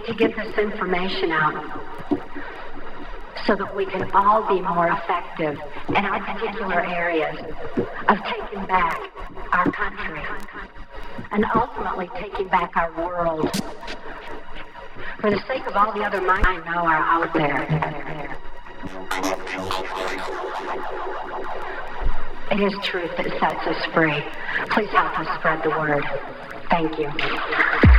need to get this information out so that we can all be more effective in our particular areas of taking back our country and ultimately taking back our world for the sake of all the other minds I know are out there. It is truth that sets us free. Please help us spread the word. Thank you.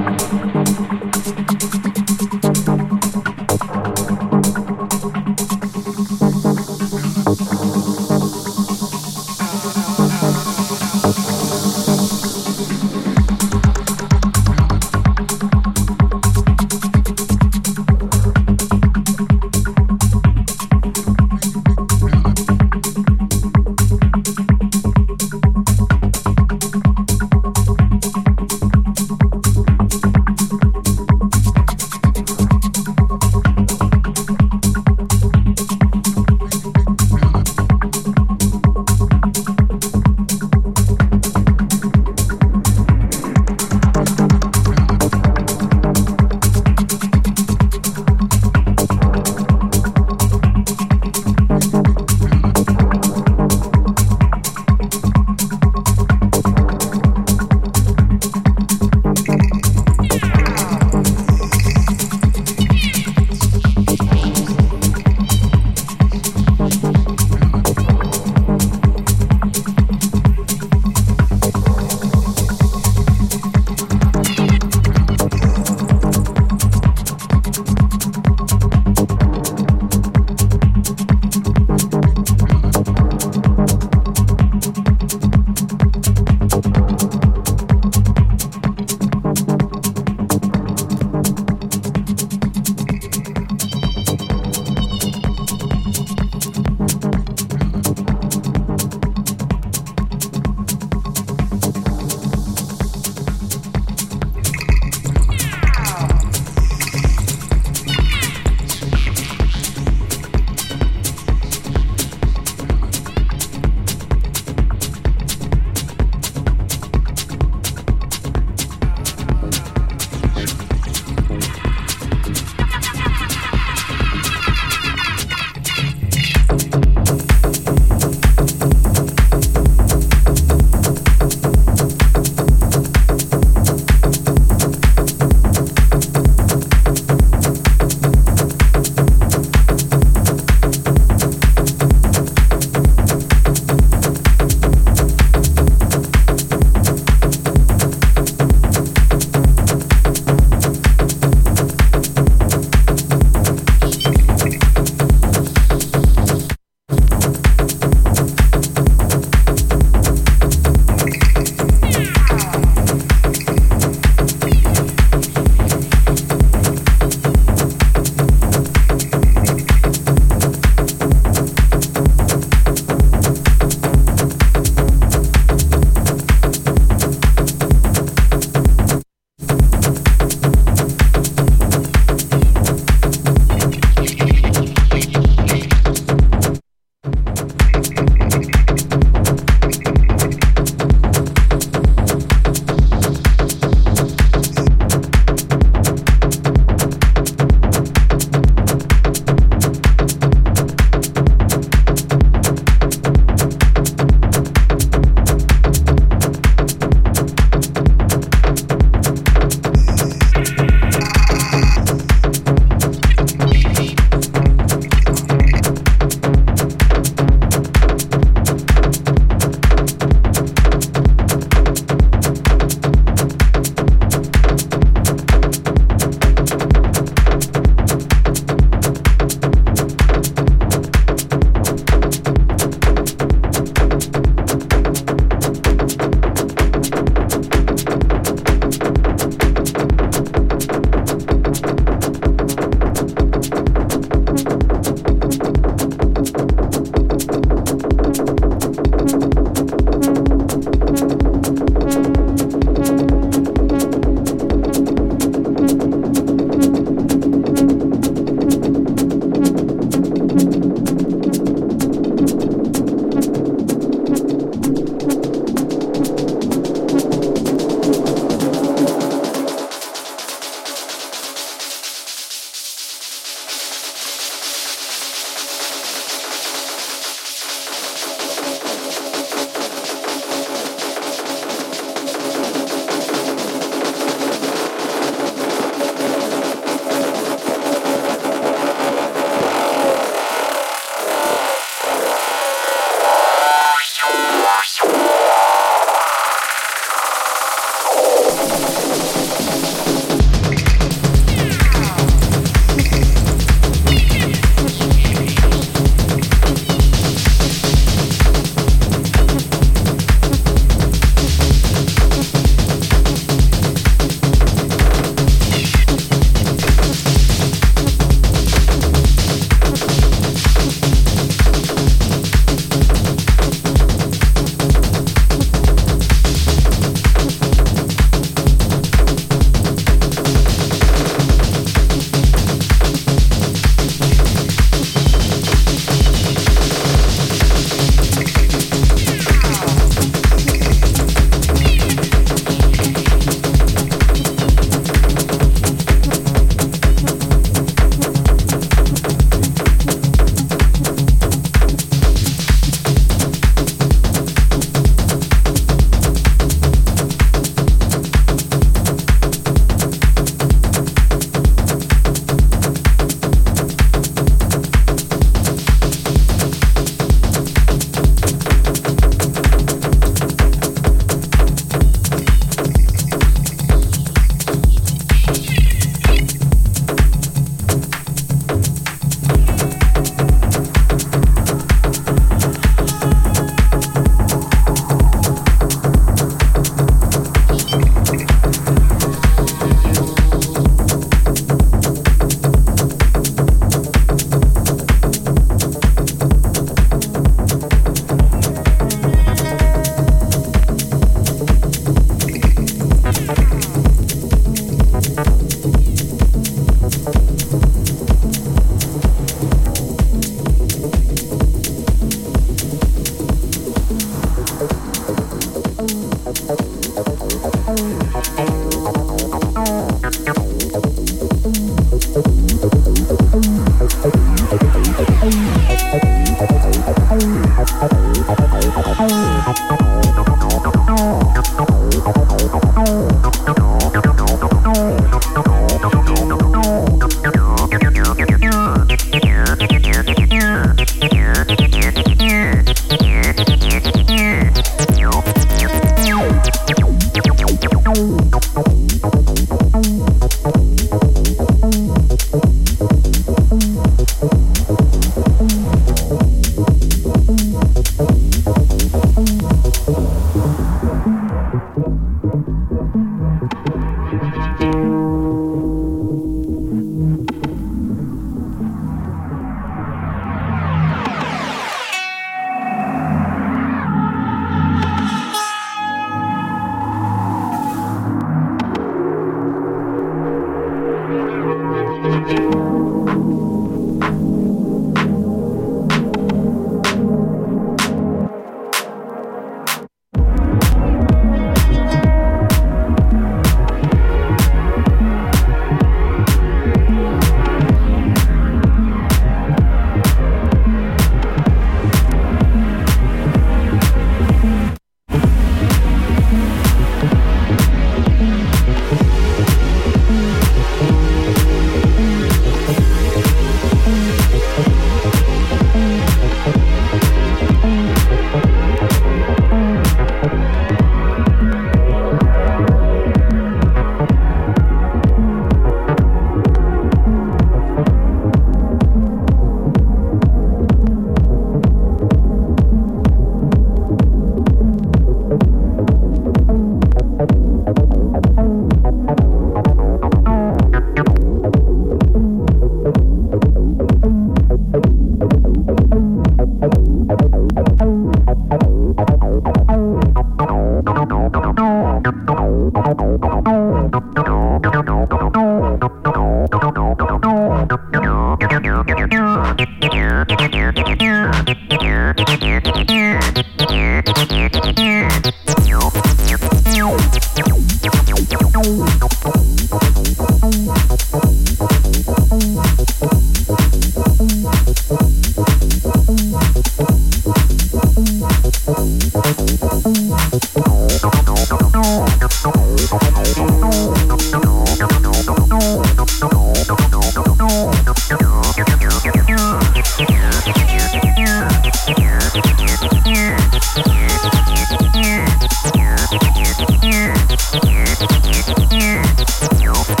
Música